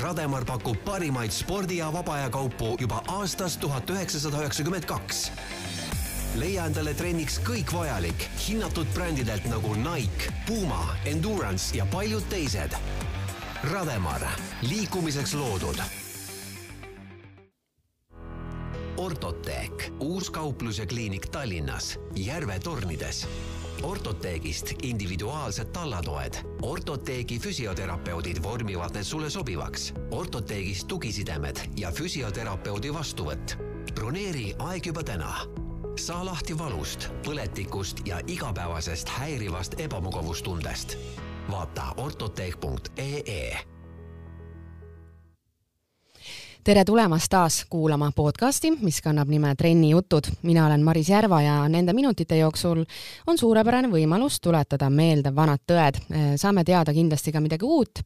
Rademar pakub parimaid spordi- ja vaba aja kaupu juba aastast tuhat üheksasada üheksakümmend kaks. leia endale trenniks kõik vajalik hinnatud brändidelt nagu Nike, Puma, Endurance ja paljud teised. Rademar, liikumiseks loodud ortoteek, uus kauplus ja kliinik Tallinnas, Järve tornides. Ortoteegist individuaalsed tallatoed. ortoteegi füsioterapeudid vormivad need sulle sobivaks. ortoteegist tugisidemed ja füsioterapeudi vastuvõtt. broneeri aeg juba täna. saa lahti valust, põletikust ja igapäevasest häirivast ebamugavustundest. vaata ortoteek.ee tere tulemast taas kuulama podcasti, mis kannab nime Trenni jutud. mina olen Maris Järva ja nende minutite jooksul on suurepärane võimalus tuletada meelde vanad tõed. saame teada kindlasti ka midagi uut.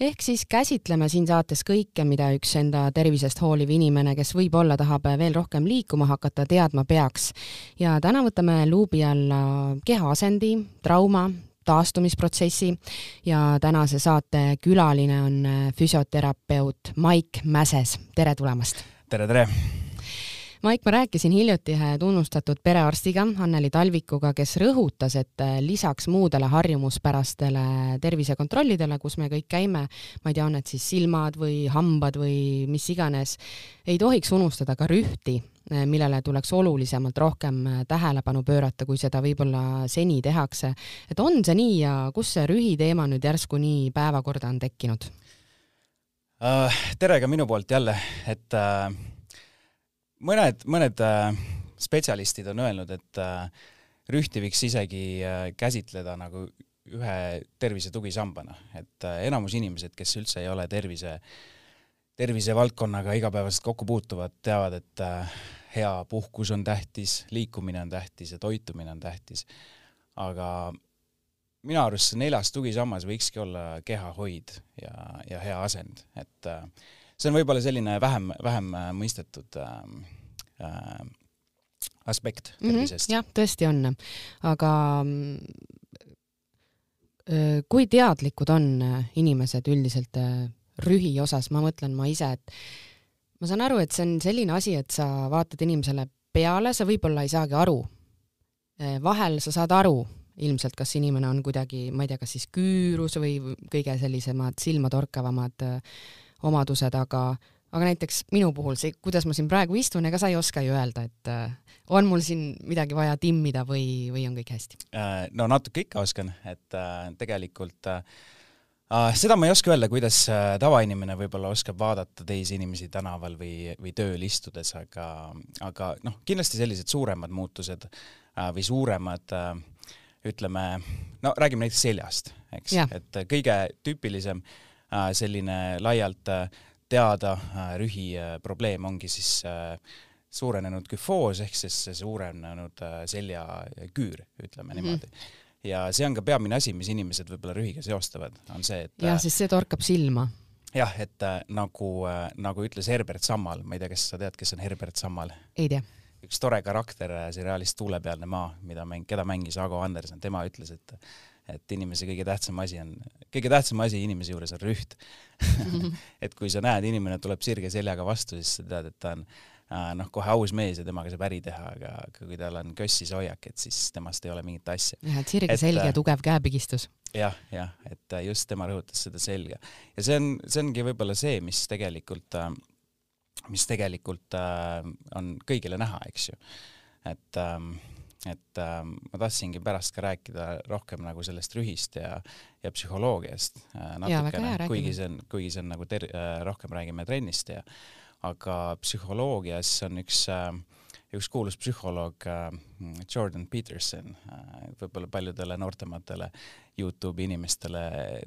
ehk siis käsitleme siin saates kõike, mida üks enda tervisest hooliv inimene, kes võib-olla tahab veel rohkem liikuma hakata, teadma peaks. ja täna võtame luubi alla kehaasendi, trauma, taastumisprotsessi ja tänase saate külaline on äh, füsioterapeut Maik Mäses, tere tulemast! tere, tere! Maik, ma rääkisin hiljuti ühe tunnustatud perearstiga, Anneli Talvikuga, kes rõhutas, et äh, lisaks muudele harjumuspärastele tervisekontrollidele, kus me kõik käime, ma ei tea, on need siis silmad või hambad või mis iganes, ei tohiks unustada ka rühti millele tuleks olulisemalt rohkem eh, tähelepanu pöörata, kui seda võib-olla seni tehakse. et on see nii ja kus see rühi teema nüüd järsku nii päevakorda on tekkinud uh,? tere ka minu poolt jälle, et uh, mõned, mõned uh, spetsialistid on öelnud, et rühti võiks isegi käsitleda nagu ühe tervise tugisambana, et enamus inimesed, kes üldse ei ole tervise uh, tervisevaldkonnaga igapäevaselt kokku puutuvad, teavad, et äh, hea puhkus on tähtis, liikumine on tähtis ja toitumine on tähtis. aga minu arust see neljas tugisammas võikski olla kehahoid ja, ja hea asend, et äh, see on võib-olla selline vähem, vähem äh, mõistetud äh, aspekt mhm, tervisest mm. -hmm, jah, tõesti on, aga kui teadlikud on inimesed üldiselt rühi osas, ma mõtlen ma ise, et ma saan aru, et see on selline asi, et sa vaatad inimesele peale, sa võib-olla ei saagi aru. Eh, vahel sa saad aru ilmselt, kas inimene on kuidagi, ma ei tea, kas siis küürus või kõige sellisemad silmatorkavamad eh, omadused, aga aga näiteks minu puhul see, kuidas ma siin praegu istun, ega sa ei oska ju öelda, et äh, on mul siin midagi vaja timmida või, või on kõik hästi? no natuke ikka oskan, et tegelikult äh, seda ma ei oska öelda, kuidas uh, tavainimene võib-olla oskab vaadata teisi inimesi tänaval või, või tööl istudes, aga, aga noh, kindlasti sellised suuremad muutused uh, või suuremad uh, ütleme, no räägime näiteks seljast, eks, et kõige tüüpilisem selline laialt teada rühi probleem ongi siis suurenenud küfoos ehk siis suurenenud seljaküür, ütleme mm -hmm. niimoodi ja see on ka peamine asi, mis inimesed võib-olla rühiga seostavad, on see, et jah, sest see torkab silma. jah, et äh, nagu äh,, nagu ütles Herbert Sammal, ma ei tea, kas sa tead, kes on Herbert Sammal? ei tea. üks tore karakter äh, seriaalis Tuulepealne maa, mida mäng-, keda mängis Ago Anderson, tema ütles, et et inimese kõige tähtsam asi on, kõige tähtsam asi inimese juures on rüht et kui sa näed, inimene tuleb sirge seljaga vastu, siis sa tead, et ta on Äh, noh, kohe aus mees ja temaga saab äri teha, aga, aga kui tal on kössis hoiak, et siis temast ei ole mingit asja. jah, et sirge selg ja äh, tugev käepigistus. jah, jah, et äh, just tema rõhutas seda selga. ja see on, see ongi võib-olla see, mis tegelikult, mis tegelikult on kõigile näha, eks ju. et ähm, et ähm, ma tahtsingi pärast ka rääkida rohkem nagu sellest rühist ja, ja psühholoogiast äh, natukene, kuigi see on, kuigi see on nagu ter-, äh, rohkem räägime trennist ja aga psühholoogias on üks äh, üks kuulus psühholoog äh, Jordan Peterson, äh, võib-olla paljudele noortematele Youtube'i inimestele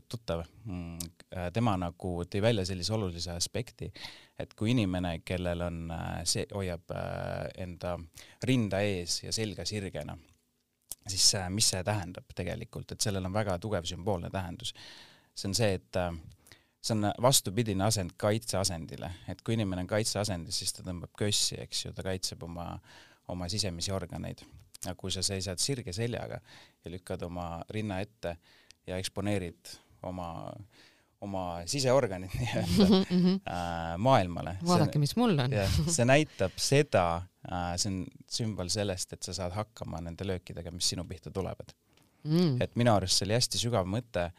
tuttav. Mm, tema nagu tõi välja sellise olulise aspekti, et kui inimene, kellel on see, hoiab enda rinda ees ja selga sirgena, siis mis see tähendab tegelikult, et sellel on väga tugev sümboolne tähendus. see on see, et see on vastupidine asend kaitseasendile, et kui inimene on kaitseasendis, siis ta tõmbab kössi, eks ju, ta kaitseb oma, oma sisemisi organeid. aga kui sa seisad sirge seljaga ja lükkad oma rinna ette ja eksponeerid oma, oma siseorganid nii-öelda mm -hmm. äh, maailmale. vaadake, mis mul on. see näitab seda äh,, see on sümbol sellest, et sa saad hakkama nende löökidega, mis sinu pihta tulevad mm.. et minu arust see oli hästi sügav mõte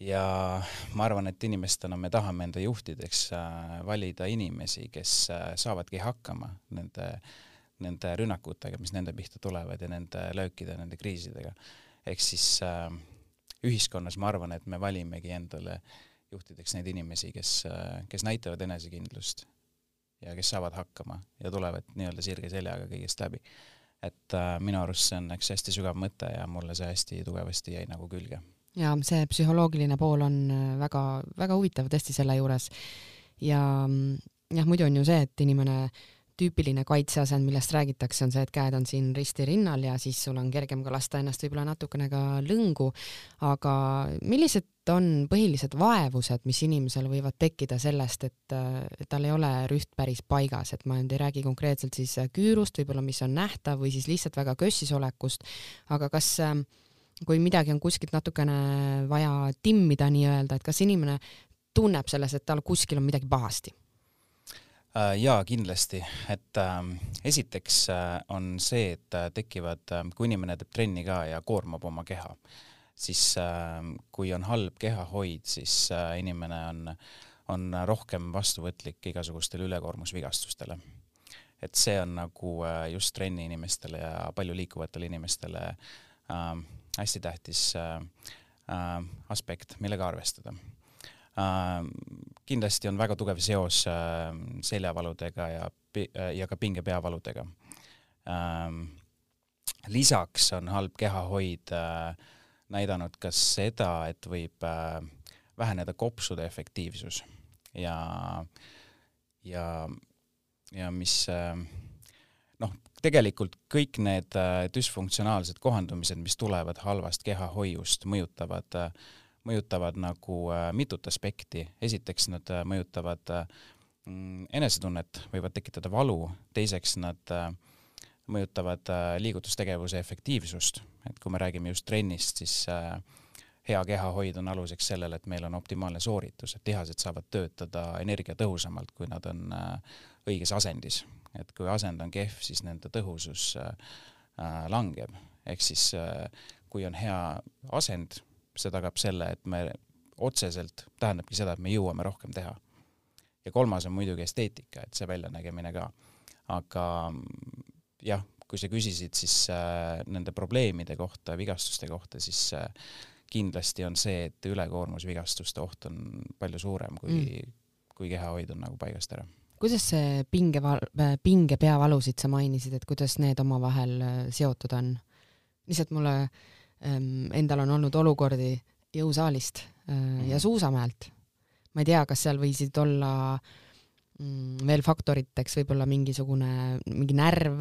ja ma arvan, et inimestena me tahame enda juhtideks äh, valida inimesi, kes äh, saavadki hakkama nende, nende rünnakutega, mis nende pihta tulevad ja nende löökide, nende kriisidega. ehk siis äh, ühiskonnas ma arvan, et me valimegi endale juhtideks neid inimesi, kes, kes näitavad enesekindlust ja kes saavad hakkama ja tulevad nii-öelda sirge seljaga kõigest läbi. et äh, minu arust see on üks hästi sügav mõte ja mulle see hästi tugevasti jäi nagu külge. Ja see psühholoogiline pool on väga, väga huvitav tõesti selle juures. Ja jah, muidu on ju see, et inimene äh, tüüpiline kaitseasend, millest räägitakse, on see, et käed on siin risti rinnal ja siis sul on kergem ka lasta ennast võib-olla natukene ka lõngu. aga millised on põhilised vaevused, mis inimesel võivad tekkida sellest, et, et tal ei ole rüht päris paigas, et ma nüüd ei räägi konkreetselt siis küürust võib-olla, mis on nähtav või siis lihtsalt väga kössis olekust, aga kas kui midagi on kuskilt natukene vaja timmida nii-öelda, et kas inimene tunneb selles, et tal kuskil on midagi pahasti Äh, jaa, kindlasti, et äh, esiteks äh, on see, et äh, tekivad äh,, kui inimene teeb trenni ka ja koormab oma keha, siis äh, kui on halb kehahoid, siis äh, inimene on, on rohkem vastuvõtlik igasugustele ülekoormusvigastustele. et see on nagu äh, just trenni inimestele ja palju liikuvatele inimestele äh, hästi tähtis äh, äh, aspekt, millega arvestada Äh, kindlasti on väga tugev seos äh, seljavaludega ja, äh, ja ka pingepeavaludega. Ähm, lisaks on halb kehahoid näidanud ka seda, et võib väheneda kopsude efektiivsus ja, ja, ja mis noh, tegelikult kõik need düsfunktsionaalsed kohandumised, mis tulevad halvast kehahoiust, mõjutavad äh, mõjutavad nagu äh, mitut aspekti, esiteks nad äh, mõjutavad äh, mm, enesetunnet, võivad tekitada valu, teiseks nad mõjutavad liigutustegevuse efektiivsust, et kui me räägime just trennist, siis hea kehahoid on aluseks sellele, et meil on optimaalne sooritus, et lihased saavad töötada energiatõhusamalt, kui nad on õiges asendis. Et kui asend on kehv, siis nende tõhusus langeb, ehk siis kui on hea asend, see tagab selle, et me otseselt tähendabki seda, et me jõuame rohkem teha. ja kolmas on muidugi esteetika, et see väljanägemine ka. aga jah, kui sa küsisid siis äh, nende probleemide kohta, vigastuste kohta, siis äh, kindlasti on see, et ülekoormusvigastuste oht on palju suurem, kui mm., kui kehahoid on nagu paigast ära kuidas see pinge, pinge peavalusid sa mainisid, et kuidas need omavahel äh, seotud on? lihtsalt mulle Ehm, endal on olnud olukordi jõusaalist äh, ja mhm. suusamäelt. ma ei tea, kas seal võisid olla mm, veel faktoriteks võib-olla mingisugune, mingi närv,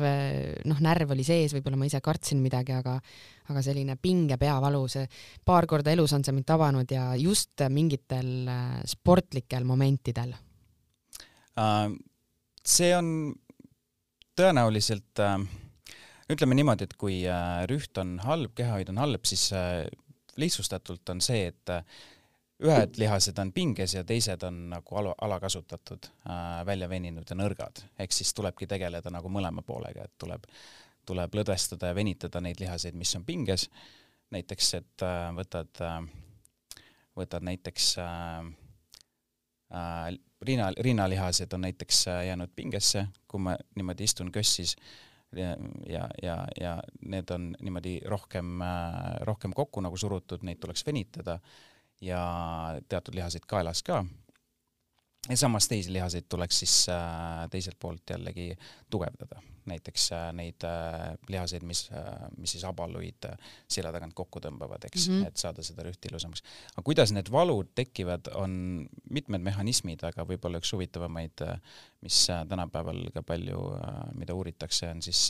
noh, närv oli sees, võib-olla ma ise kartsin midagi, aga aga selline pinge peavalu, see paar korda elus on see mind tabanud ja just mingitel äh, sportlikel momentidel. See on tõenäoliselt uh ütleme niimoodi, et kui äh, rüht on halb, kehahoid on halb, siis äh, lihtsustatult on see, et äh, ühed lihased on pinges ja teised on nagu ala, alakasutatud, välja veninud ja nõrgad, ehk siis tulebki tegeleda nagu mõlema poolega, et tuleb, tuleb lõdvestada ja venitada neid lihaseid, mis on pinges. näiteks, et võtad, võtad näiteks äh, riina, rinnalihased on näiteks jäänud pingesse, kui ma niimoodi istun kössis ja, ja, ja, ja need on niimoodi rohkem, rohkem kokku nagu surutud, neid tuleks venitada ja teatud lihaseid kaelas ka. ja samas teisi lihaseid tuleks siis äh, teiselt poolt jällegi tugevdada, näiteks äh, neid äh, lihaseid, mis, mis siis abaluid selja tagant kokku tõmbavad, eks mm, -hmm. et saada seda rühti ilusamaks. aga kuidas need valud tekivad, on mitmed mehhanismid, aga võib-olla üks huvitavamaid mis äh, tänapäeval ka palju, äh, mida uuritakse, on siis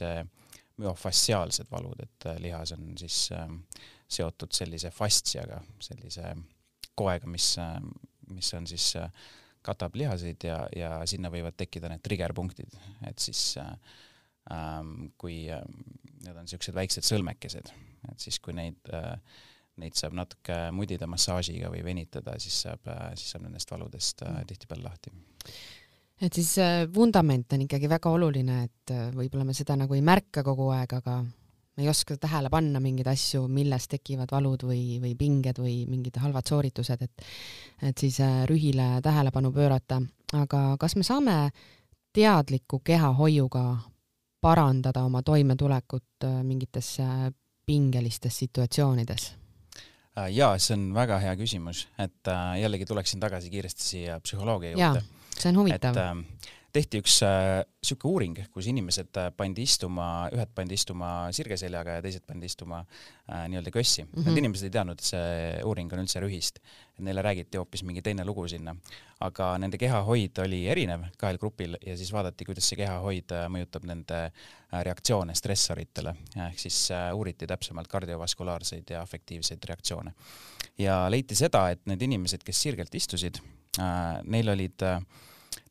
müofassiaalsed valud, et äh, lihas on siis seotud sellise fastsiaga, sellise koega, mis, mis on siis, katab lihaseid ja, ja sinna võivad tekkida need triggerpunktid, et siis ähm, kui äh, need on niisugused väiksed sõlmekesed, et siis kui neid äh, neid saab natuke mudida massaažiga või venitada, siis saab, siis saab nendest valudest mm. tihtipeale lahti et siis vundament on ikkagi väga oluline, et võib-olla me seda nagu ei märka kogu aeg, aga me ei oska tähele panna mingeid asju, millest tekivad valud või, või pinged või mingid halvad sooritused, et et siis äh, rühile tähelepanu pöörata. aga kas me saame teadliku kehahoiuga parandada oma toimetulekut äh, mingites äh, pingelistes situatsioonides? jaa, see on väga hea küsimus, et jällegi tuleksin tagasi kiiresti siia psühholoogia juurde. see on huvitav. et äh, tehti üks äh, uuring, kus inimesed äh, pandi istuma, ühed pandi istuma sirgeseljaga ja teised pandi istuma äh, nii-öelda kössi mm. -hmm. Need inimesed ei teadnud, et see uuring on üldse rühist. Neile räägiti hoopis mingi teine lugu sinna. aga nende kehahoid oli erinev kahel grupil ja siis vaadati, kuidas see kehahoid äh, mõjutab nende reaktsioone stressoritele. ehk siis äh, uuriti täpsemalt kardiovaskulaarseid ja afektiivseid reaktsioone. ja leiti seda, et need inimesed, kes sirgelt istusid äh,, neil olid äh,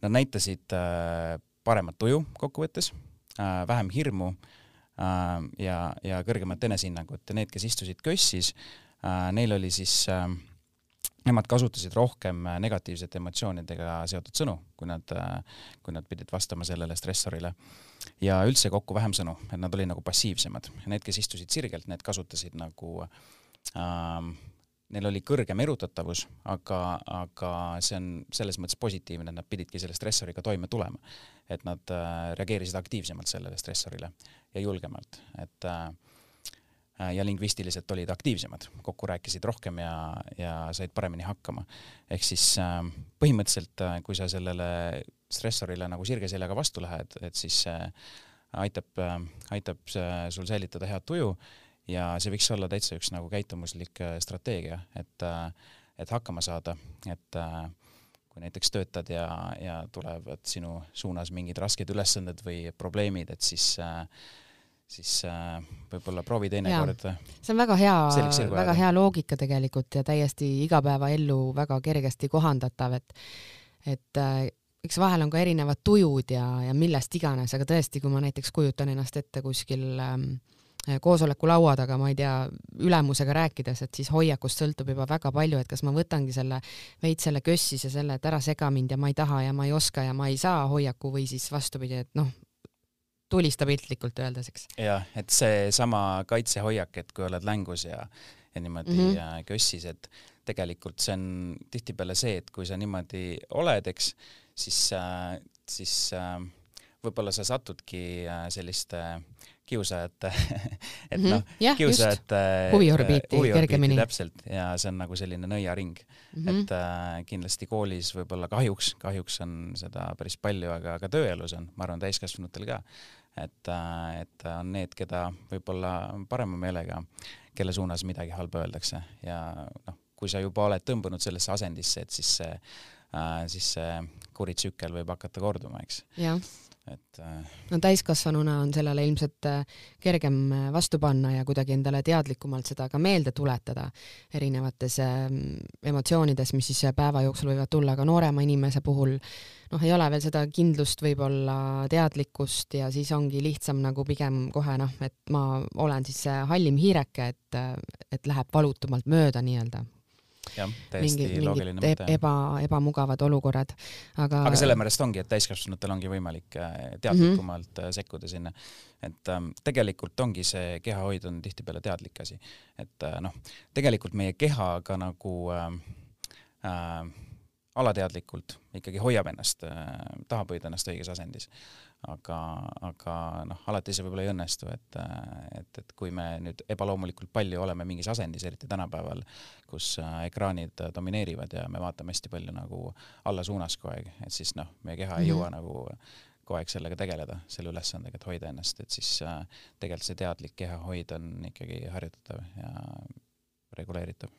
Nad näitasid äh, paremat tuju kokkuvõttes, äh, vähem hirmu äh, ja, ja kõrgemat enesehinnangut ja need, kes istusid kössis, neil oli siis nemad kasutasid rohkem negatiivsete emotsioonidega seotud sõnu, kui nad, kui nad pidid vastama sellele stressorile. ja üldse kokku vähem sõnu, et nad olid nagu passiivsemad. Need, kes istusid sirgelt, need kasutasid nagu äh, neil oli kõrgem erutatavus, aga, aga see on selles mõttes positiivne, et nad pididki selle stressoriga toime tulema. et nad äh, reageerisid aktiivsemalt sellele stressorile ja julgemalt, et äh, ja lingvistiliselt olid aktiivsemad, kokku rääkisid rohkem ja, ja said paremini hakkama. ehk siis äh, põhimõtteliselt, äh, kui sa sellele stressorile nagu sirge seljaga vastu lähed, et siis äh, aitab äh,, aitab äh, sul säilitada head tuju ja see võiks olla täitsa üks nagu käitumuslik äh, strateegia, et, äh, et hakkama saada, et äh, kui näiteks töötad ja, ja tulevad sinu suunas mingid rasked ülesanded või probleemid, et siis siis võib-olla proovi teinekord. see on väga hea, väga hea loogika tegelikult ja täiesti igapäevaellu väga kergesti kohandatav, et et eks vahel on ka erinevad tujud ja, ja millest iganes, aga tõesti, kui ma näiteks kujutan ennast ette kuskil ähm, koosoleku laua taga, ma ei tea, ülemusega rääkides, et siis hoiakust sõltub juba väga palju, et kas ma võtangi selle veits selle kössis ja selle, et ära sega mind ja ma ei taha ja ma ei oska ja ma ei saa hoiaku või siis vastupidi, et noh, tulista piltlikult öeldes, eks. jah, et seesama kaitsehoiak, et kui oled längus ja, ja niimoodi mm -hmm. kössis, et tegelikult see on tihtipeale see, et kui sa niimoodi oled, eks, siis, siis võib-olla sa satudki selliste äh, kiusajate et noh mm -hmm., kiusajate huviorbiiti, huviorbiiti täpselt ja see on nagu selline nõiaring mm, -hmm. et äh, kindlasti koolis võib-olla kahjuks, kahjuks on seda päris palju, aga ka tööelus on, ma arvan, täiskasvanutel ka, et äh,, et on need, keda võib-olla parema meelega, kelle suunas midagi halba öeldakse ja noh, kui sa juba oled tõmbunud sellesse asendisse, et siis see äh,, siis see kuritsükkel võib hakata korduma, eks. jah et äh, no täiskasvanuna on sellele ilmselt äh, kergem äh, vastu panna ja kuidagi endale teadlikumalt seda ka meelde tuletada erinevates ähm, emotsioonides, mis siis päeva jooksul võivad tulla, aga noorema inimese puhul noh, ei ole veel seda kindlust, võib-olla teadlikkust ja siis ongi lihtsam nagu pigem kohe noh, et ma olen siis see hallim hiireke, et, et läheb valutumalt mööda nii-öelda jah, täiesti mingi, loogiline mõte. eba, ebamugavad olukorrad, aga aga sellepärast ongi, et täiskasvanutel ongi võimalik äh, teadlikumalt mm -hmm. sekkuda sinna. et ähm, tegelikult ongi see kehahoid on tihtipeale teadlik asi. et äh, noh, tegelikult meie keha ka nagu äh, äh, alateadlikult ikkagi hoiab ennast äh,, tahab hoida ennast õiges asendis aga, aga noh, alati see võib-olla ei õnnestu, et, et, et kui me nüüd ebaloomulikult palju oleme mingis asendis, eriti tänapäeval, kus äh, ekraanid domineerivad ja me vaatame hästi palju nagu alla suunas kogu aeg, et siis noh, meie keha mm -hmm. ei jõua nagu kogu aeg sellega tegeleda, selle ülesandega, et hoida ennast, et siis äh, tegelikult see teadlik kehahoid on ikkagi harjutatav ja reguleeritav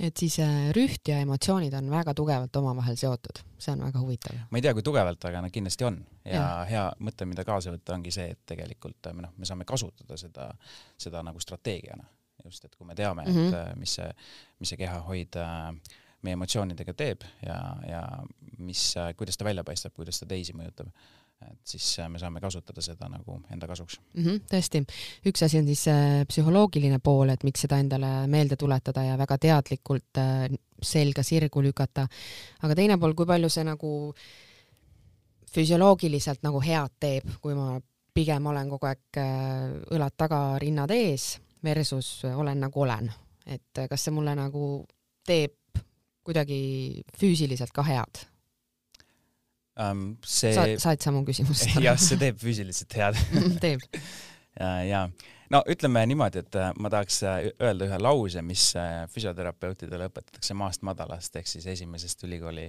et siis äh, rüht ja emotsioonid on väga tugevalt omavahel seotud, see on väga huvitav. ma ei tea, kui tugevalt, aga nad kindlasti on ja, ja hea mõte, mida kaasa võtta, ongi see, et tegelikult me noh, me saame kasutada seda, seda nagu strateegiana just, et kui me teame mm, -hmm. et mhm. mis see, mis see kehahoid äh, meie emotsioonidega teeb ja, ja mis, kuidas ta välja paistab, kuidas ta teisi mõjutab, et siis me saame kasutada seda nagu enda kasuks. Mm. -hmm, tõesti, üks asi on siis see psühholoogiline pool, et miks seda endale meelde tuletada ja väga teadlikult selga sirgu lükata, aga teine pool, kui palju see nagu füsioloogiliselt nagu head teeb, kui ma pigem olen kogu aeg õlad taga, rinnad ees versus olen nagu olen, et kas see mulle nagu teeb kuidagi füüsiliselt ka head um,? see Sa, said sa mu küsimust jah, see teeb füüsiliselt head. Teeb. Ja, ja. No ütleme niimoodi, et äh, ma tahaks äh, öelda ühe lause, mis äh, füsioterapeutidele õpetatakse maast madalast ehk siis esimesest ülikooli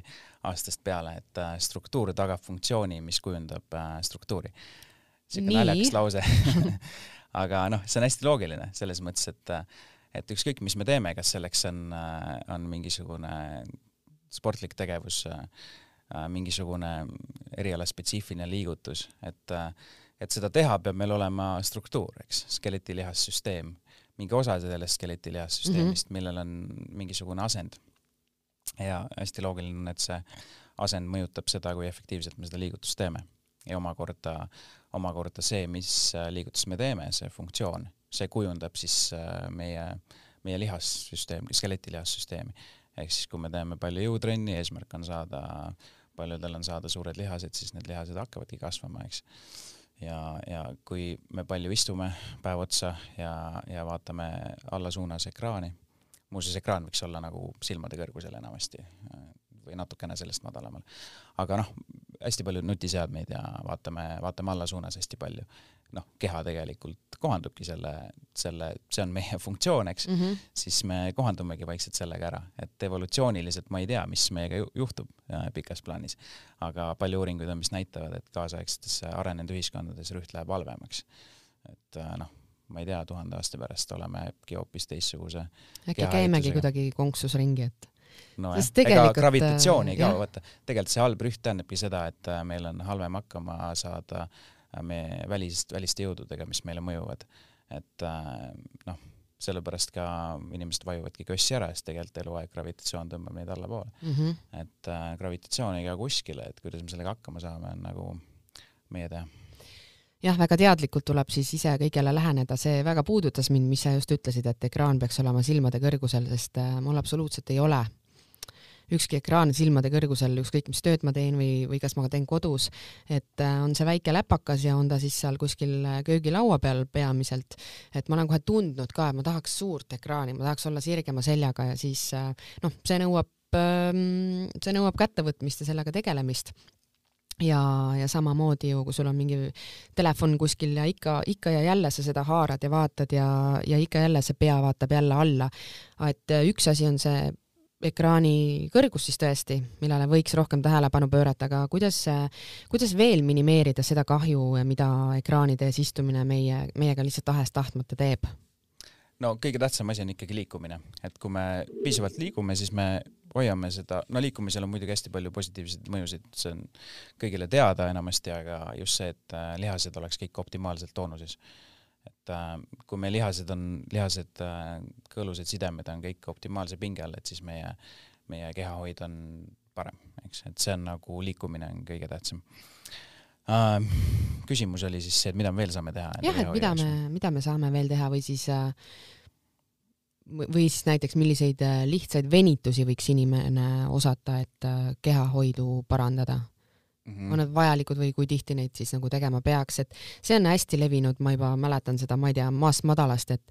aastast peale, et struktuur tagab funktsiooni, mis kujundab struktuuri. siuke naljakas lause. Aga noh, see on hästi loogiline selles mõttes, et et ükskõik, mis me teeme, kas selleks on, on mingisugune sportlik tegevus, mingisugune erialaspetsiifiline liigutus, et et seda teha, peab meil olema struktuur, eks, skeletilihassüsteem, mingi osa sellest skeletilihassüsteemist mm, -hmm. millel on mingisugune asend. ja hästi loogiline on, et see asend mõjutab seda, kui efektiivselt me seda liigutust teeme. ja omakorda, omakorda see, mis liigutust me teeme, see funktsioon, see kujundab siis äh, meie, meie lihassüsteemi, skeletilihassüsteemi. ehk siis, kui me teeme palju jõutrenni, eesmärk on saada, paljudel on saada suured lihased, siis need lihased hakkavadki kasvama, eks ja, ja kui me palju istume päev otsa ja, ja vaatame alla suunas ekraani, muuseas ekraan võiks olla nagu silmade kõrgusel enamasti või natukene sellest madalamal. aga noh, hästi palju nutiseadmeid ja vaatame, vaatame alla suunas hästi palju. Noh, keha tegelikult kohandubki selle, selle, see on meie funktsioon, eks. Mm, -hmm. siis me kohandumegi vaikselt sellega ära, et evolutsiooniliselt ma ei tea, mis meiega juhtub pikas plaanis, aga palju uuringuid on, mis näitavad, et kaasaegsetes arenenud ühiskondades rüht läheb halvemaks. et äh, noh, ma ei tea, tuhande aasta pärast oleme äkki hoopis teistsuguse äkki käimegi kuidagi konksus ringi, et no jah, ega gravitatsiooni ka, vaata, tegelikult see halb rüht tähendabki seda, et äh, meil on halvem hakkama saada äh, me välisest, väliste jõududega, mis meile mõjuvad. et äh, noh, sellepärast ka inimesed vajuvadki kössi ära, sest tegelikult eluaeg gravitatsioon tõmbab neid allapoole mm. -hmm. et äh, gravitatsioon ei kao kuskile, et kuidas me sellega hakkama saame, on nagu meie teha jah, väga teadlikult tuleb siis ise kõigele läheneda, see väga puudutas mind, mis sa just ütlesid, et ekraan peaks olema silmade kõrgusel, sest mul absoluutselt ei ole ükski ekraan silmade kõrgusel, ükskõik mis tööd ma teen või, või kas ma teen kodus, et äh, on see väike läpakas ja on ta siis seal kuskil äh, köögilaua peal peamiselt, et ma olen kohe tundnud ka, et ma tahaks suurt ekraani, ma tahaks olla sirgema seljaga ja siis äh, noh, see nõuab, ähm, see nõuab kättevõtmist ja sellega tegelemist ja, ja samamoodi ju, kui sul on mingi telefon kuskil ja ikka, ikka ja jälle sa seda haarad ja vaatad ja, ja ikka jälle see pea vaatab jälle alla. et üks asi on see ekraani kõrgus siis tõesti, millele võiks rohkem tähelepanu pöörata, aga kuidas, kuidas veel minimeerida seda kahju, mida ekraanide ees istumine meie, meiega lihtsalt tahes-tahtmata teeb? no kõige tähtsam asi on ikkagi liikumine, et kui me piisavalt liigume, siis me hoiame seda, no liikumisel on muidugi hästi palju positiivseid mõjusid, see on kõigile teada enamasti, aga just see, et lihased oleks kõik optimaalselt toonuses et äh, kui meie lihased on, lihased äh,, kõõlused sidemed on kõik optimaalse pinge all, et siis meie, meie kehahoid on parem, eks, et see on nagu liikumine on kõige tähtsam äh,. küsimus oli siis see, et mida me veel saame teha? jah, et mida me, mida me saame veel teha või siis äh, või siis näiteks milliseid äh, lihtsaid venitusi võiks inimene osata, et äh, kehahoidu parandada mm -hmm. on need vajalikud või kui tihti neid siis nagu tegema peaks, et see on hästi levinud, ma juba mäletan seda, ma ei tea, maast madalast, et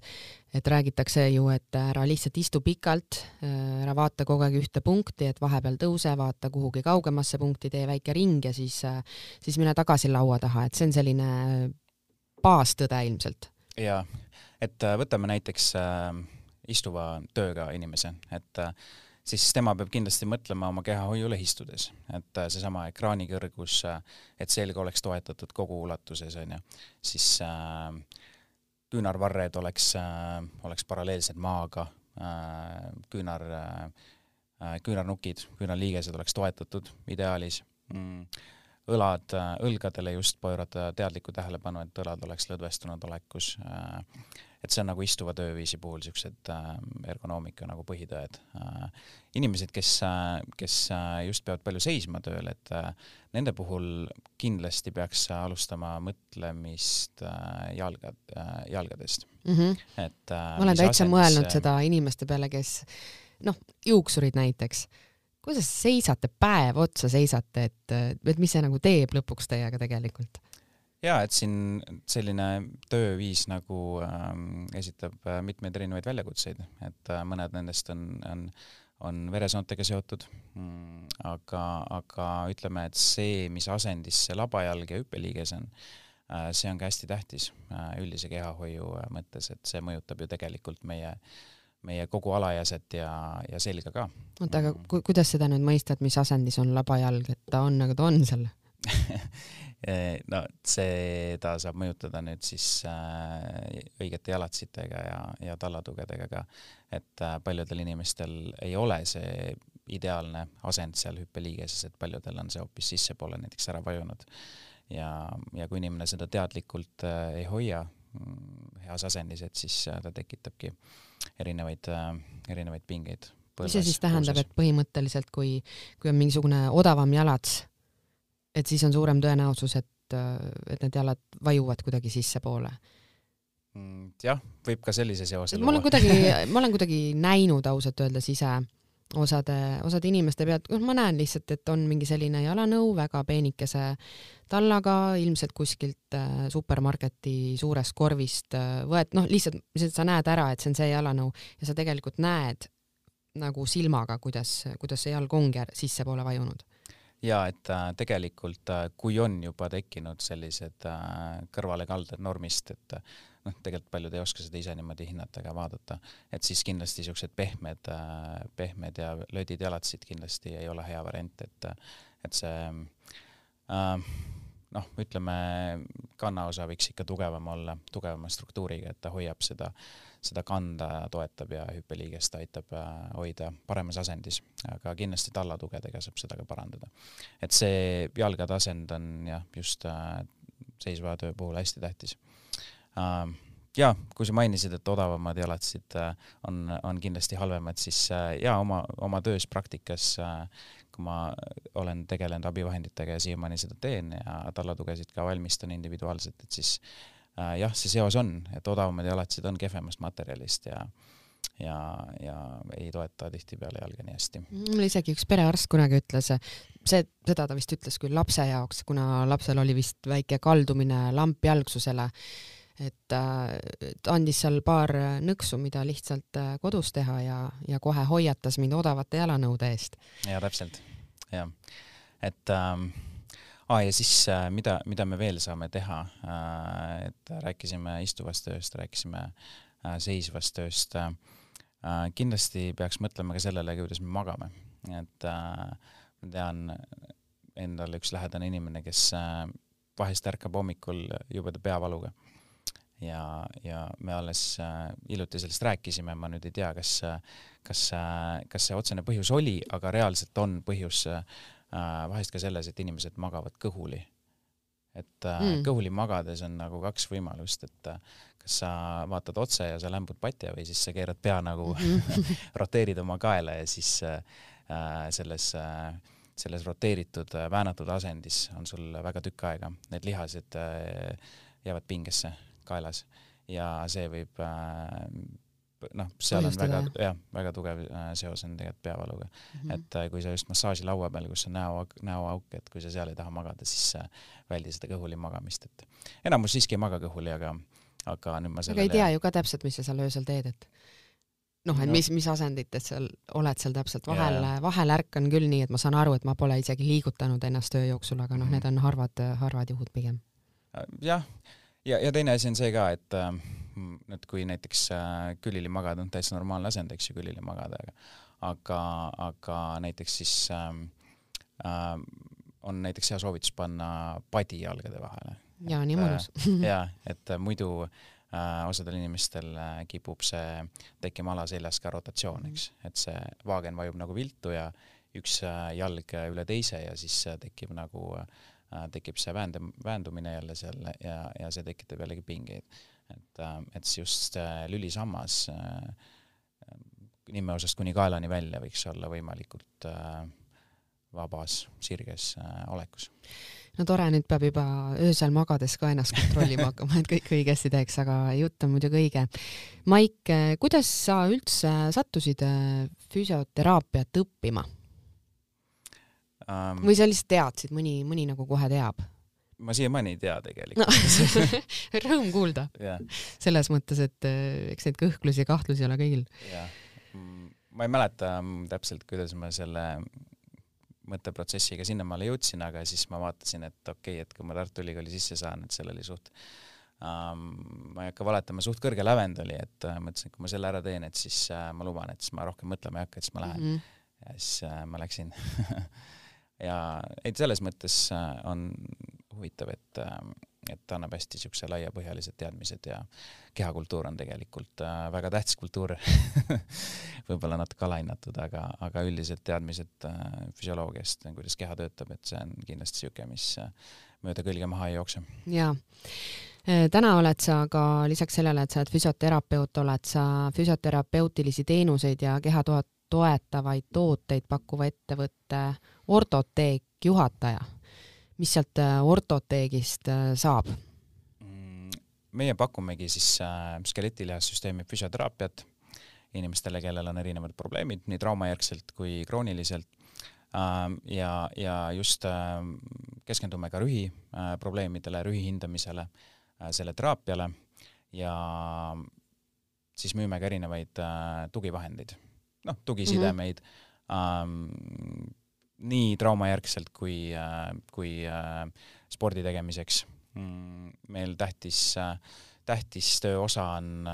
et räägitakse ju, et ära lihtsalt istu pikalt, ära vaata kogu aeg ühte punkti, et vahepeal tõuse, vaata kuhugi kaugemasse punkti, tee väike ring ja siis, siis mine tagasi laua taha, et see on selline baastõde ilmselt. jaa, et äh, võtame näiteks äh, istuva tööga inimese, et äh, siis tema peab kindlasti mõtlema oma kehahoiule istudes, et äh, seesama ekraani kõrgus, äh, et selg oleks toetatud kogu ulatuses, onju, siis äh, küünarvarred oleks oleks paralleelsed maaga küünar küünarnukid, küünarliigesed oleks toetatud ideaalis. Mm,, õlad õlgadele just pöörata teadlikku tähelepanu, et õlad oleks lõdvestunud olekus. et see on nagu istuva tööviisi puhul siuksed ergonoomika nagu põhitõed. inimesed, kes, kes just peavad palju seisma tööl, et nende puhul kindlasti peaks alustama mõtlemist jalgad, jalgadest mm. -hmm. et ma olen täitsa mõelnud seda inimeste peale, kes noh, juuksurid näiteks kuidas seisate, päev otsa seisate, et, et mis see nagu teeb lõpuks teiega tegelikult? ja et siin selline tööviis nagu ähm, esitab äh, mitmeid erinevaid väljakutseid, et äh, mõned nendest on, on, on veresoontega seotud mm,, aga, aga ütleme, et see, mis asendis see labajalg ja hüppeliiges on äh,, see on ka hästi tähtis äh, üldise kehahoiu äh, mõttes, et see mõjutab ju tegelikult meie äh, meie kogu alajäset ja, ja selga ka. oota, aga mm. ku, kuidas seda nüüd mõista, et mis asendis on labajalg, et ta on nagu ta on seal no seda saab mõjutada nüüd siis äh, õigete jalatsitega ja, ja tallatugedega ka, et äh, paljudel inimestel ei ole see ideaalne asend seal hüppeliigeses, et paljudel on see hoopis sissepoole näiteks ära vajunud. ja, ja kui inimene seda teadlikult äh, ei hoia heas asendis, et siis äh, ta tekitabki erinevaid, äh, erinevaid pingeid. mis see siis tähendab, et põhimõtteliselt kui, kui on mingisugune odavam jalats, et siis on suurem tõenäosus, et, äh, et need jalad vajuvad kuidagi sissepoole? Mm, jah, võib ka sellise seose luua. ma olen kuidagi, ma olen kuidagi näinud ausalt öeldes ise osade, osade inimeste pealt, noh, ma näen lihtsalt, et on mingi selline jalanõu väga peenikese tallaga, ilmselt kuskilt äh, supermarketi suurest korvist äh, võet-, noh, lihtsalt, lihtsalt sa näed ära, et see on see jalanõu ja sa tegelikult näed nagu silmaga, kuidas, kuidas see jalg ongi sissepoole vajunud ja et äh, tegelikult äh, kui on juba tekkinud sellised äh, kõrvalekalded normist, et äh, noh, tegelikult paljud ei oska seda ise niimoodi hinnata ega vaadata, et siis kindlasti niisugused pehmed, äh, pehmed ja lödid jalatsid kindlasti ei ole hea variant, et, et see äh, noh, ütleme kannaosa võiks ikka tugevam olla, tugevama struktuuriga, et ta hoiab seda, seda kanda toetab ja hüppeliigest aitab äh, hoida paremas asendis, aga kindlasti tallatugedega saab seda ka parandada. et see jalgade asend on jah, just seisva töö puhul hästi tähtis Ähm, ja kui sa mainisid, et odavamad jalatsid äh, on, on kindlasti halvemad, siis äh, ja oma, oma töös praktikas, äh, kui ma olen tegelenud abivahenditega ja siiamaani seda teen ja tallatugesid ka valmistan individuaalselt, et siis jah, see seos on, et odavamad jalatsid on kehvemast materjalist ja ja, ja ei toeta tihtipeale jalga nii hästi. mul isegi üks perearst kunagi ütles, see, seda ta vist ütles küll lapse jaoks, kuna lapsel oli vist väike kaldumine lampjalgsusele et ta andis seal paar nõksu, mida lihtsalt äh, kodus teha ja, ja kohe hoiatas mind odavate jalanõude eest. ja täpselt, jah. et ähm, aa, ja siis äh, mida, mida me veel saame teha? Äh,, et rääkisime istuvast tööst, rääkisime äh, seisvast tööst. Kindlasti peaks mõtlema ka sellele, kuidas me magame, et ma tean endal üks lähedane inimene, kes vahest ärkab hommikul jubeda peavaluga ja, ja me alles hiljuti sellest rääkisime, ma nüüd ei tea, kas, kas, kas see otsene põhjus oli, aga reaalselt on põhjus äh, vahest ka selles, et inimesed magavad kõhuli. et äh, mm. kõhuli magades on nagu kaks võimalust, et äh, kas sa vaatad otse ja sa lämbud patja või siis sa keerad pea nagu mm. roteerid oma kaela ja siis äh, selles äh, selles roteeritud, äh, väänatud asendis on sul väga tükk aega, need lihased äh, jäävad pingesse kaelas ja see võib äh, noh, seal on väga, jah, väga tugev äh, seos on tegelikult peavaluga mm. -hmm. et äh, kui sa just massaažilaua peal, kus on näo, näoauk, et kui sa seal ei taha magada, siis väldi seda kõhuli magamist, et enamus siiski ei maga kõhuli, aga, aga nüüd ma sellele aga ei tea ju ka täpselt, mis sa seal öösel teed, et noh, et no. mis, mis asendites seal oled seal täpselt, vahel, vahel ärkan küll nii, et ma saan aru, et ma pole isegi liigutanud ennast öö jooksul, aga noh mm -hmm., need on harvad, harvad juhud pigem. jah ja, ja teine asi on see ka, et äh, et kui näiteks äh, külili magada, on täitsa normaalne asend, eks ju, külili magada, aga aga, aga näiteks siis ähm, äh, on näiteks hea soovitus panna padi jalgade vahele. jaa, nii mõnus äh,. jaa, et äh, muidu äh, osadel inimestel äh, kipub see tekkima alaseljas ka rotatsioon, eks, et see vaagen vajub nagu viltu ja üks äh, jalg üle teise ja siis äh, tekib nagu äh, tekib see väände, väändumine jälle seal ja, ja see tekitab jällegi pingeid. Et, äh, et just äh, lülisammas äh, nimeosast kuni kaelani välja võiks olla võimalikult vabas, sirges olekus. no tore, nüüd peab juba öösel magades ka ennast kontrollima hakkama, et kõik õigesti teeks, aga jutt on muidugi õige. Maik, kuidas sa üldse sattusid füsioteraapiat õppima um,? või sa lihtsalt teadsid, mõni, mõni nagu kohe teab? Ma siiamaani ei tea tegelikult no. Rõõm kuulda yeah.. selles mõttes, et äh, eks neid kõhklusi ja kahtlusi ole kõigil. yeah., ma ei mäleta mm, täpselt, kuidas ma selle mõtteprotsessiga sinnamaale jõudsin, aga siis ma vaatasin, et okei okay,, et kui ma Tartu Ülikooli sisse saan, et seal oli suht um, ma ei hakka valetama, suht kõrge lävend oli, et uh, mõtlesin, et kui ma selle ära teen, et siis uh, ma luban, et siis ma rohkem mõtlema ei hakka, et siis ma lähen mm. -hmm. ja siis uh, ma läksin ja et selles mõttes on huvitav, et uh, et annab hästi niisuguse laiapõhjalised teadmised ja kehakultuur on tegelikult äh, väga tähtis kultuur. Võib-olla natuke alahinnatud, aga, aga üldiselt teadmised äh, füsioloogiast, kuidas keha töötab, et see on kindlasti niisugune, mis äh, mööda külge maha ei jookse. jaa. Täna oled sa ka lisaks sellele, et sa oled füsioterapeut, oled sa füsioterapeutilisi teenuseid ja keha toetavaid tooteid pakkuva ettevõtte Ortoteek juhataja mis sealt äh, ortoteegist äh, saab? Mm, meie pakumegi siis äh, skeletilihassüsteemi füsioteraapiat inimestele, kellel on erinevad probleemid nii traumajärgselt kui krooniliselt. Ähm, ja, ja just ähm, keskendume ka rühi probleemidele, rühi hindamisele, selle teraapiale ja siis müüme ka erinevaid tugivahendeid, noh, tugisidemeid. Mm, -hmm nii traumajärgselt kui, äh, kui äh, spordi tegemiseks. Mm, meil tähtis, äh, tähtis tööosa on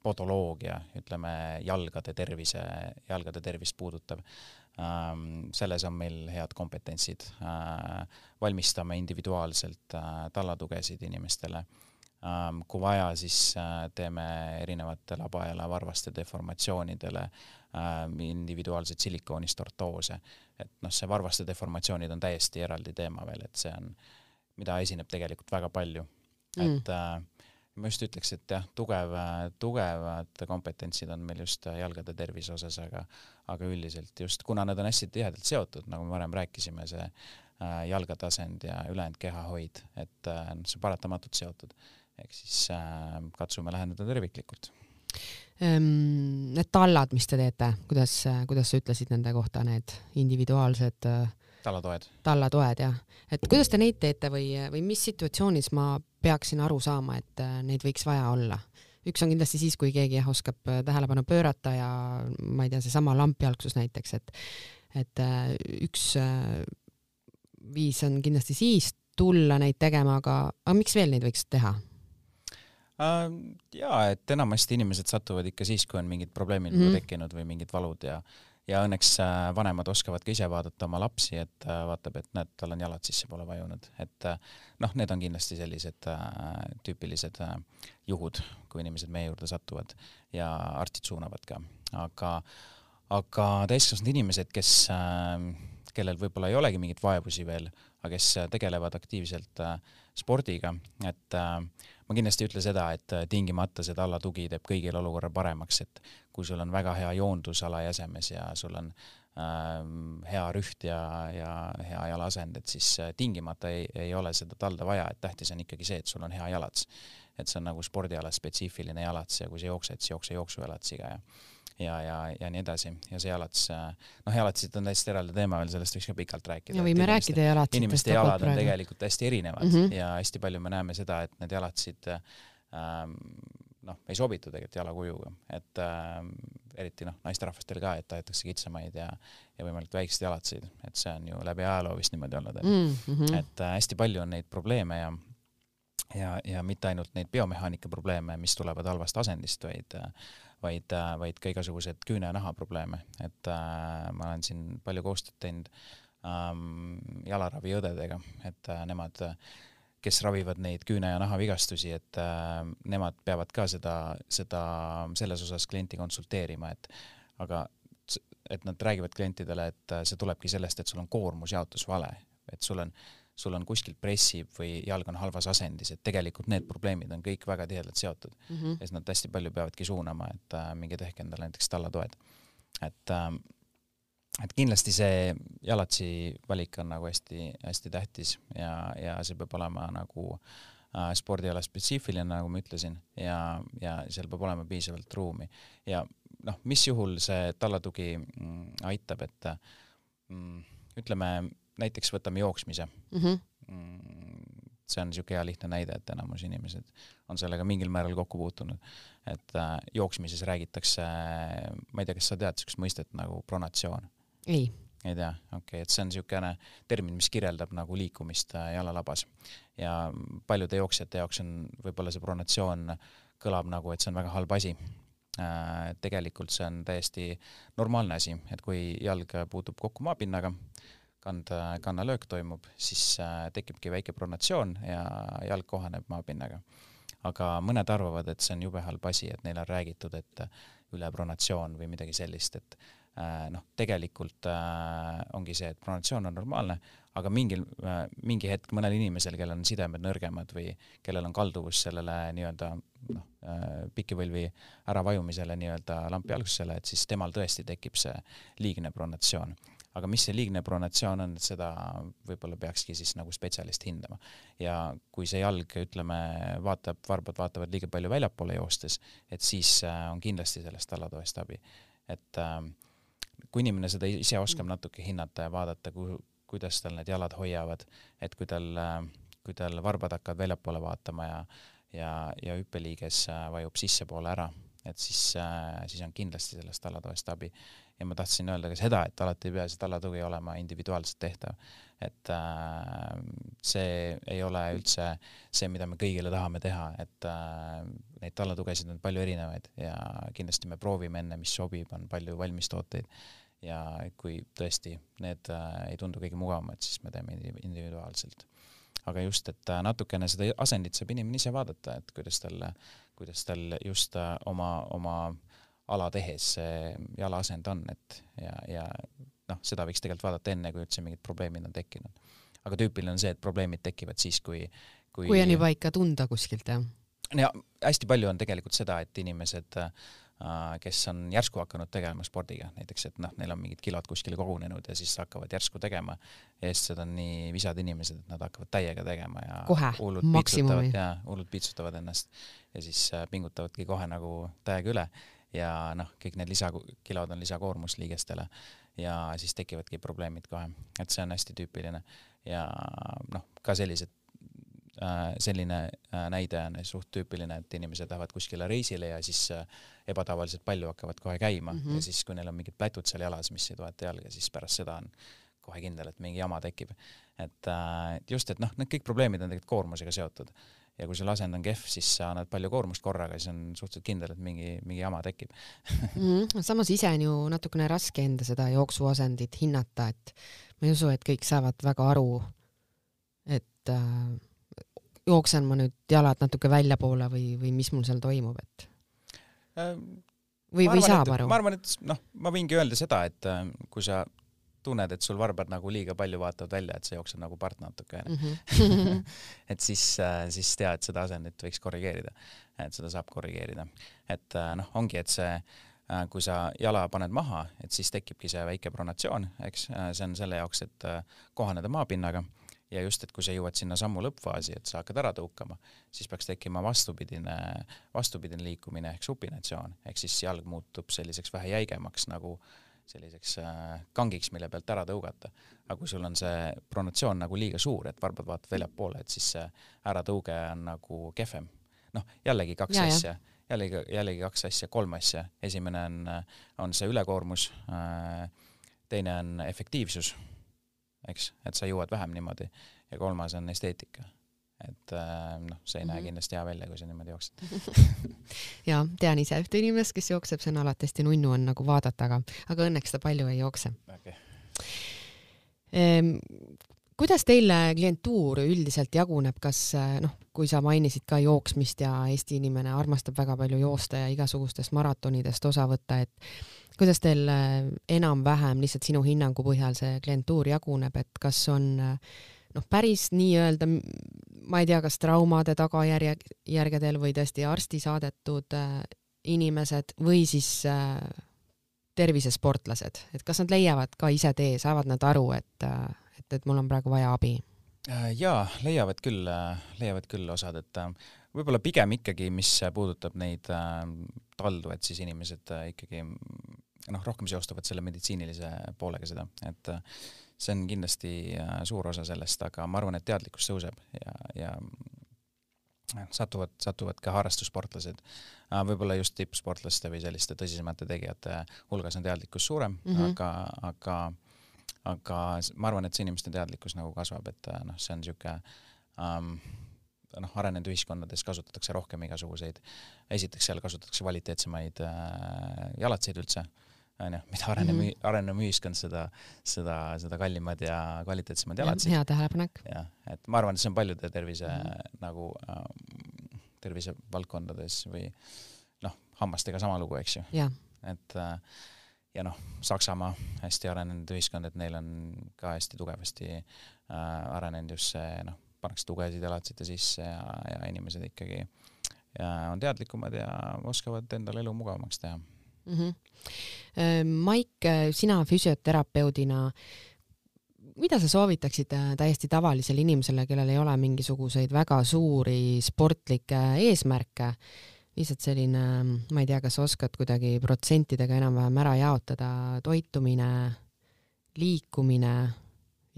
podoloogia, ütleme jalgade tervise, jalgade tervist puudutav. Ähm, selles on meil head kompetentsid. valmistame individuaalselt tallatugesid inimestele ähm, kui vaja, siis teeme erinevate labajala varvaste deformatsioonidele individuaalseid silikoonist ortoose. Et noh, see varvaste deformatsioonid on täiesti eraldi teema veel, et see on, mida esineb tegelikult väga palju. Mm.. et äh, ma just ütleks, et jah, tugev, tugevad kompetentsid on meil just jalgade tervise osas, aga aga üldiselt just, kuna need on hästi tihedalt seotud, nagu me varem rääkisime, see äh, jalgatasand ja ülejäänud kehahoid, et äh, see on paratamatult seotud. ehk siis äh, katsume läheneda terviklikult need tallad, mis te teete, kuidas, kuidas sa ütlesid nende kohta, need individuaalsed äh, tallatoed? tallatoed, jah. et kuidas te neid teete või, või mis situatsioonis ma peaksin aru saama, et äh, neid võiks vaja olla? üks on kindlasti siis, kui keegi jah, oskab äh, tähelepanu pöörata ja ma ei tea, seesama lampjalgsus näiteks, et et üks viis on kindlasti siis tulla neid tegema, aga, aga miks veel neid võiks teha? Äh, jaa, et enamasti inimesed satuvad ikka siis, kui on mingid probleemid mm -hmm. tekkinud või mingid valud ja ja õnneks äh, vanemad oskavad ka ise vaadata oma lapsi, et äh, vaatab, et näed, tal on jalad sisse pole vajunud, et noh, need on kindlasti sellised tüüpilised juhud, kui inimesed meie juurde satuvad ja arstid suunavad ka, aga aga täiskasvanud inimesed, kes kellel võib-olla ei olegi mingeid vaevusi veel, aga kes tegelevad aktiivselt spordiga, et äh, ma kindlasti ei ütle seda, et äh, tingimata see tallatugi teeb kõigil olukorra paremaks, et kui sul on väga hea joondus alajäsemes ja sul on ähm, hea rüht ja, ja hea jalaasend, et siis äh, tingimata ei, ei ole seda talda vaja, et tähtis on ikkagi see, et sul on hea jalats. et see on nagu spordiala spetsiifiline jalats ja kui sa jooksed, siis jookse jooksujalatsi,ga ja ja, ja, ja nii edasi ja see jalats, noh, jalatsid on täiesti eraldi teema veel, sellest võiks ka pikalt rääkida. ja võime rääkida jalatsitest. inimeste jalad on tegelikult hästi erinevad mm -hmm. ja hästi palju me näeme seda, et need jalatsid ähm, noh, ei sobitu tegelikult jalakujuga, et ähm, eriti noh, naisterahvastel ka, et tahetakse kitsamaid ja, ja võimalikult väikseid jalatseid, et see on ju läbi ajaloo vist niimoodi olnud, et mm -hmm. et äh, hästi palju on neid probleeme ja ja, ja mitte ainult neid biomehaanika probleeme, mis tulevad halvast asendist, vaid äh, vaid, äh, vaid ka igasugused küüne- ja nahaprobleeme, et äh, ma olen siin palju koostööd teinud ähm, jalaraviõdedega, et äh, nemad kes ravivad neid küüne- ja nahavigastusi, et äh, nemad peavad ka seda, seda selles osas klienti konsulteerima, et aga et nad räägivad klientidele, et see tulebki sellest, et sul on koormusjaotus vale, et sul on sul on kuskilt pressib või jalg on halvas asendis, et tegelikult need probleemid on kõik väga tihedalt seotud mm. -hmm. ja siis nad hästi palju peavadki suunama, et äh, minge tehke endale näiteks tallatoed. et äh, et kindlasti see jalatsi valik on nagu hästi-hästi tähtis ja, ja see peab olema nagu äh, spordiala spetsiifiline, nagu ma ütlesin, ja, ja seal peab olema piisavalt ruumi ja noh, mis juhul see tallatugi mm, aitab, et mm, ütleme näiteks võtame jooksmise mm. -hmm. see on niisugune hea lihtne näide, et enamus inimesed on sellega mingil määral kokku puutunud. et äh, jooksmises räägitakse, ma ei tea, kas sa tead niisugust mõistet nagu pronatsioon? ei. ei tea, okei okay,, et see on niisugune termin, mis kirjeldab nagu liikumist äh, jalalabas ja paljude jooksjate jaoks on võib-olla see pronatsioon kõlab nagu, et see on väga halb asi Äh, tegelikult see on täiesti normaalne asi, et kui jalg puutub kokku maapinnaga, kand, kannalöök toimub, siis äh, tekibki väike pronatsioon ja jalg kohaneb maapinnaga. aga mõned arvavad, et see on jube halb asi, et neile on räägitud, et ülepronatsioon või midagi sellist, et äh, noh, tegelikult ongi see, et pronatsioon on normaalne, aga mingil, mingi hetk mõnel inimesel, kellel on sidemed nõrgemad või kellel on kalduvus sellele nii-öelda noh, Äh, pikivõlvi äravajumisele nii-öelda lampi algusele, et siis temal tõesti tekib see liigne pronatsioon. Aga mis see liigne pronatsioon on, seda võib-olla peakski siis nagu spetsialist hindama. ja kui see jalg, ütleme, vaatab, varbad vaatavad liiga palju väljapoole joostes, et siis äh, on kindlasti sellest allatoest abi. et äh, kui inimene seda ise oskab natuke hinnata ja vaadata, kuhu, kuidas tal need jalad hoiavad, et kui tal, kui tal varbad hakkavad väljapoole vaatama ja ja, ja hüppeliiges äh, vajub sissepoole ära, et siis, äh, siis on kindlasti sellest tallatoest abi. Ja ma tahtsin öelda ka seda, et alati ei pea see tallatugi olema individuaalselt tehtav. et äh, see ei ole üldse see, mida me kõigile tahame teha, et äh, neid tallatugesid on palju erinevaid ja kindlasti me proovime enne, mis sobib, on palju valmistooteid ja kui tõesti need äh, ei tundu kõige mugavamad, siis me teeme individuaalselt. Aga just, et äh, natukene seda asendit saab inimene ise vaadata, et kuidas tal, kuidas tal just äh, oma, oma ala tehes see jalaasend on, et ja, ja noh, seda võiks tegelikult vaadata enne, kui üldse mingid probleemid on tekkinud. aga tüüpiline on see, et probleemid tekivad siis, kui, kui kui on juba ikka tunda kuskilt, jah? ja hästi palju on tegelikult seda, et inimesed äh, kes on järsku hakanud tegelema spordiga, näiteks et noh, neil on mingid kilod kuskile kogunenud ja siis hakkavad järsku tegema ja eestlased on nii visad inimesed, et nad hakkavad täiega tegema ja kohe, maksimumi. ja hullult piitsutavad ennast ja siis äh, pingutavadki kohe nagu täiega üle ja noh, kõik need lisakilod on lisakoormus liigestele ja siis tekivadki probleemid kohe, et see on hästi tüüpiline ja noh, ka sellised Äh, selline äh, näide on suht tüüpiline, et inimesed lähevad kuskile reisile ja siis äh, ebatavaliselt palju hakkavad kohe käima mm -hmm. ja siis, kui neil on mingid plätud seal jalas, mis ei toeta jalga, siis pärast seda on kohe kindel, et mingi jama tekib. et just, et noh, need kõik probleemid on tegelikult koormusega seotud ja kui sul asend on kehv, siis sa annad palju koormust korraga, siis on suhteliselt kindel, et mingi, mingi jama tekib mm. samas ise on ju natukene raske enda seda jooksuasendit hinnata, et ma ei usu, et kõik saavad väga aru, et äh, jooksen ma nüüd jalad natuke väljapoole või, või mis mul seal toimub, et äh, või, või saab aru? ma arvan, et noh, ma võingi öelda seda, et äh, kui sa tunned, et sul varbad nagu liiga palju vaatavad välja, et sa jooksed nagu part natuke onju mm -hmm. et siis, äh, siis tea, et seda asendit võiks korrigeerida, et seda saab korrigeerida, et noh, ongi, et see kui sa jala paned maha, et siis tekibki see väike pronatsioon, eks, see on selle jaoks, et kohaneda maapinnaga. Ja just, et kui sa jõuad sinna sammu lõppfaasi, et sa hakkad ära tõukama, siis peaks tekkima vastupidine, vastupidine liikumine ehk supinatsioon, ehk siis jalg muutub selliseks vähe jäigemaks nagu selliseks äh, kangiks, mille pealt ära tõugata. aga kui sul on see pronatsioon nagu liiga suur, et varbad vaatavad väljapoole, et siis see äratõuge on nagu kehvem. noh, jällegi kaks ja, asja, jällegi, jällegi kaks asja, kolm asja. esimene on, on see ülekoormus, äh, teine on efektiivsus eks, et sa jõuad vähem niimoodi ja kolmas on esteetika. Et äh, noh, see ei mm -hmm. näe mhm. kindlasti hea välja, kui sa niimoodi jooksed ja tean ise ühte inimest, kes jookseb, see on alati hästi nunnu on nagu vaadata, aga, aga õnneks ta palju ei jookse okay. Ehm, kuidas teile klientuur üldiselt jaguneb, kas noh, kui sa mainisid ka jooksmist ja Eesti inimene armastab väga palju joosta ja igasugustest maratonidest osa võtta, et kuidas teil äh, enam-vähem lihtsalt sinu hinnangu põhjal see klientuur jaguneb, et kas on, äh, noh, päris nii-öelda ma ei tea, kas traumade tagajärje, järgedel või tõesti arsti saadetud äh, inimesed või siis äh, tervisesportlased, et kas nad leiavad ka ise tee, saavad nad aru, et, äh, et, et mul on praegu vaja abi? Jaa, leiavad küll, leiavad küll osad, et võib-olla pigem ikkagi, mis puudutab neid taldu, et siis inimesed ikkagi noh, rohkem seostavad selle meditsiinilise poolega seda, et see on kindlasti suur osa sellest, aga ma arvan, et teadlikkus tõuseb ja, ja satuvad, satuvad ka harrastussportlased. võib-olla just tippsportlaste või selliste tõsisemate tegijate hulgas on teadlikkus suurem mm, -hmm. aga, aga, aga ma arvan, et see inimeste teadlikkus nagu kasvab, et noh, see on niisugune um, noh, arenenud ühiskondades kasutatakse rohkem igasuguseid, esiteks seal kasutatakse kvaliteetsemaid äh, jalatseid üldse äh,, onju, mida arenev mm, -hmm. arenev ühiskond, seda, seda, seda kallimad ja kvaliteetsemad jalatsid. hea tähelepanek. jah, et ma arvan, et see on paljude tervise mm -hmm. nagu äh, tervisevaldkondades või noh, hammastega sama lugu, eks ju. et äh, ja noh, Saksamaa hästi arenenud ühiskond, et neil on ka hästi tugevasti äh, arenenud just see noh, pannakse tugesid jalatsite sisse ja, ja inimesed ikkagi ja on teadlikumad ja oskavad endale elu mugavamaks teha mm. -hmm. Maik, sina füsioterapeudina, mida sa soovitaksid äh, täiesti tavalisele inimesele, kellel ei ole mingisuguseid väga suuri sportlikke eesmärke, lihtsalt selline, ma ei tea, kas oskad kuidagi protsentidega enam-vähem ära jaotada, toitumine, liikumine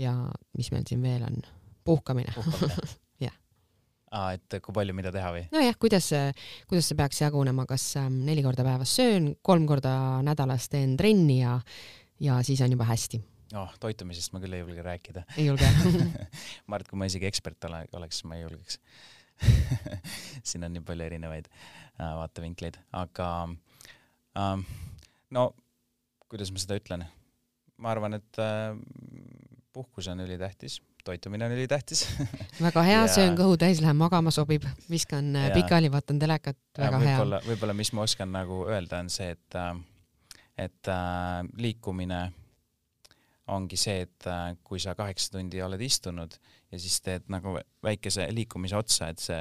ja mis meil siin veel on, puhkamine, puhkamine. aa, et kui palju mida teha või? nojah, kuidas see, kuidas see peaks jagunema, kas ähm, neli korda päevas söön, kolm korda nädalas teen trenni ja, ja siis on juba hästi? oh, toitumisest ma küll ei julge rääkida. ei julge ma arvan, et kui ma isegi ekspert ole, oleks, ma ei julgeks siin on nii palju erinevaid äh, vaatevinkleid, aga ähm, no kuidas ma seda ütlen, ma arvan, et äh, puhkus on ülitähtis toitumine on ülitähtis väga hea ja..., söön kõhu täis, lähen magama, sobib, viskan äh, ja. pikali, vaatan telekat, väga võib hea. võib-olla, võib-olla mis ma oskan nagu öelda, on see, et, äh, et äh, liikumine ongi see, et äh, kui sa kaheksa tundi oled istunud ja siis teed nagu väikese liikumise otsa, et see,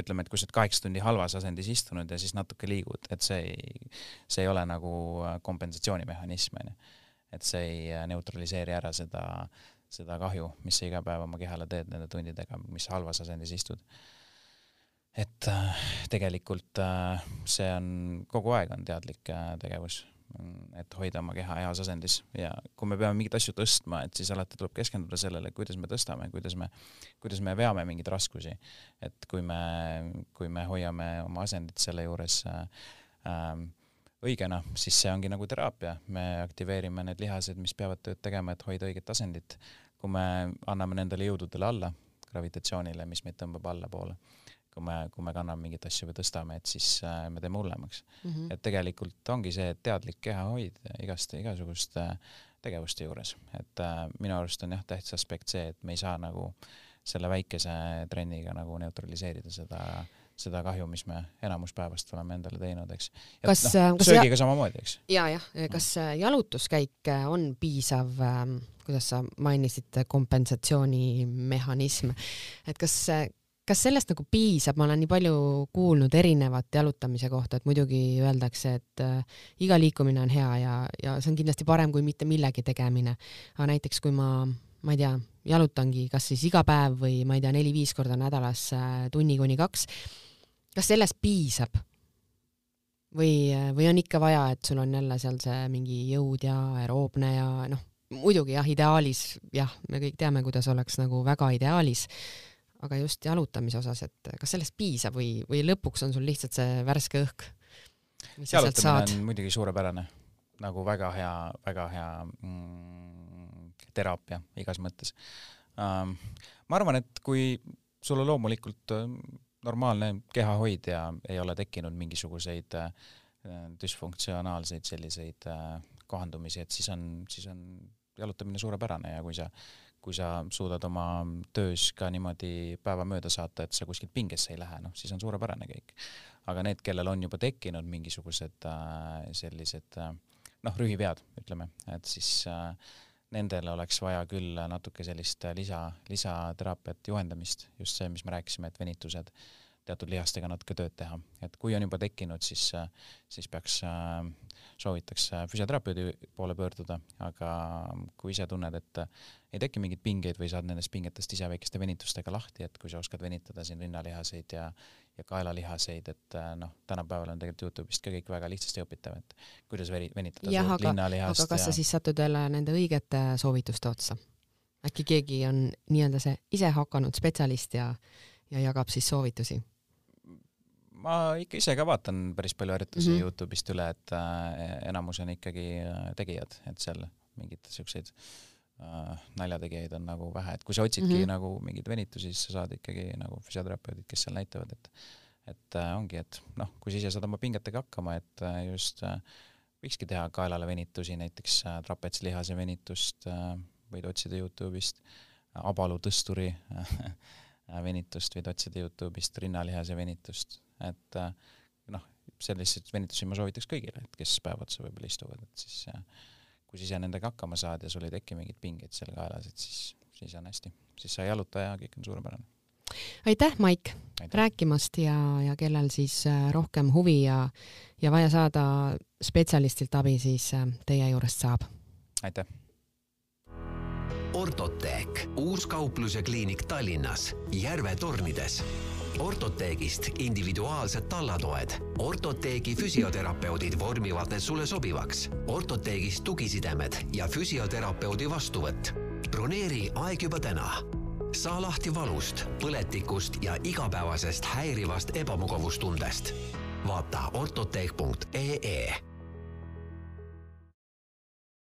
ütleme, et kui sa oled kaheksa tundi halvas asendis istunud ja siis natuke liigud, et see ei, see ei ole nagu kompensatsioonimehhanism, onju. et see ei neutraliseeri ära seda, seda kahju, mis sa iga päev oma kehale teed nende tundidega, mis halvas asendis istud. et äh, tegelikult äh, see on, kogu aeg on teadlik äh, tegevus, et hoida oma keha heas asendis ja kui me peame mingeid asju tõstma, et siis alati tuleb keskenduda sellele, kuidas me tõstame, kuidas me, kuidas me veame mingeid raskusi. et kui me, kui me hoiame oma asendit selle juures äh, äh, õigena, siis see ongi nagu teraapia, me aktiveerime need lihased, mis peavad tööd tegema, et hoida õiget asendit. kui me anname nendele jõududele alla, gravitatsioonile, mis meid tõmbab allapoole, kui me, kui me kanname mingeid asju või tõstame, et siis äh, me teeme hullemaks mm. -hmm. et tegelikult ongi see teadlik kehahoid igast, igasuguste tegevuste juures, et äh, minu arust on jah, tähtis aspekt see, et me ei saa nagu selle väikese trenniga nagu neutraliseerida seda äh, seda kahju, mis me enamus päevast oleme endale teinud, eks. kas no,, äh, kas söögiga ja... samamoodi, eks? ja, jah, kas mm. jalutuskäik äh, on piisav äh, kuidas sa mainisid, kompensatsioonimehhanism, et kas, kas sellest nagu piisab, ma olen nii palju kuulnud erinevat jalutamise kohta, et muidugi öeldakse, et äh, iga liikumine on hea ja, ja see on kindlasti parem kui mitte millegi tegemine. aga näiteks kui ma, ma ei tea, jalutangi kas siis iga päev või ma ei tea, neli-viis korda nädalas äh, tunni kuni kaks kas sellest piisab? või, või on ikka vaja, et sul on jälle seal see mingi jõud ja aeroobne ja noh, muidugi jah, ideaalis jah, me kõik teame, kuidas oleks nagu väga ideaalis, aga just jalutamise osas, et kas sellest piisab või, või lõpuks on sul lihtsalt see värske õhk? jalutamine on muidugi suurepärane, nagu väga hea, väga hea mm, teraapia igas mõttes um,. ma arvan, et kui sulle loomulikult normaalne kehahoid ja ei ole tekkinud mingisuguseid äh, düsfunktsionaalseid selliseid äh, kohandumisi, et siis on, siis on jalutamine suurepärane ja kui sa, kui sa suudad oma töös ka niimoodi päeva mööda saata, et sa kuskilt pingesse ei lähe, noh, siis on suurepärane kõik. aga need, kellel on juba tekkinud mingisugused äh, sellised noh, rühivead, ütleme, et siis nendele oleks vaja küll natuke sellist lisa, lisateraapiat, juhendamist, just see, mis me rääkisime, et venitused, teatud lihastega natuke tööd teha, et kui on juba tekkinud, siis, siis peaks, soovitaks füsioterapeudi poole pöörduda, aga kui ise tunned, et ei teki mingeid pingeid või saad nendest pingetest ise väikeste venitustega lahti, et kui sa oskad venitada siin rinnalihaseid ja, ja kaelalihaseid, et noh, tänapäeval on tegelikult Youtube'ist ka kõik väga lihtsasti õpitav, et kuidas veri, venitada jah, aga, aga kas ja... sa siis satud jälle nende õigete soovituste otsa? äkki keegi on nii-öelda see ise hakanud spetsialist ja, ja jagab siis soovitusi? ma ikka ise ka vaatan päris palju harjutusi mm -hmm. Youtube'ist üle, et äh, enamus on ikkagi äh, tegijad, et seal mingeid siukseid äh, naljategijaid on nagu vähe, et kui sa otsidki mm -hmm. nagu mingeid venitusi, siis sa saad ikkagi nagu füsioterapeudid, kes seal näitavad, et et äh, ongi, et noh, kui sa ise saad oma pingetega hakkama, et äh, just äh, võikski teha kaelale venitusi, näiteks äh, trapetslihase venitust äh, võid otsida Youtube'ist äh,, abalu tõsturi äh, venitust võid otsida Youtube'ist, rinnalihase venitust, et äh, noh, selliseid venitusi ma soovitaks kõigile, et kes päev otsa võib-olla istuvad, et siis äh, kui sa ise nendega hakkama saad ja sul ei teki mingeid pingeid seal kaelas, et siis, siis on hästi, siis sa ei jaluta ja kõik on suurepärane aitäh, Maik, rääkimast ja, ja kellel siis äh, rohkem huvi ja, ja vaja saada spetsialistilt abi, siis äh, teie juurest saab. aitäh. ortoteek, uus kauplus ja kliinik Tallinnas, Järve tornides ortoteegist individuaalsed tallatoed. ortoteegi füsioterapeudid vormivad need sulle sobivaks. ortoteegist tugisidemed ja füsioterapeudi vastuvõtt. broneeri aeg juba täna saa lahti valust, põletikust ja igapäevasest häirivast ebamugavustundest. vaata ortoteek.ee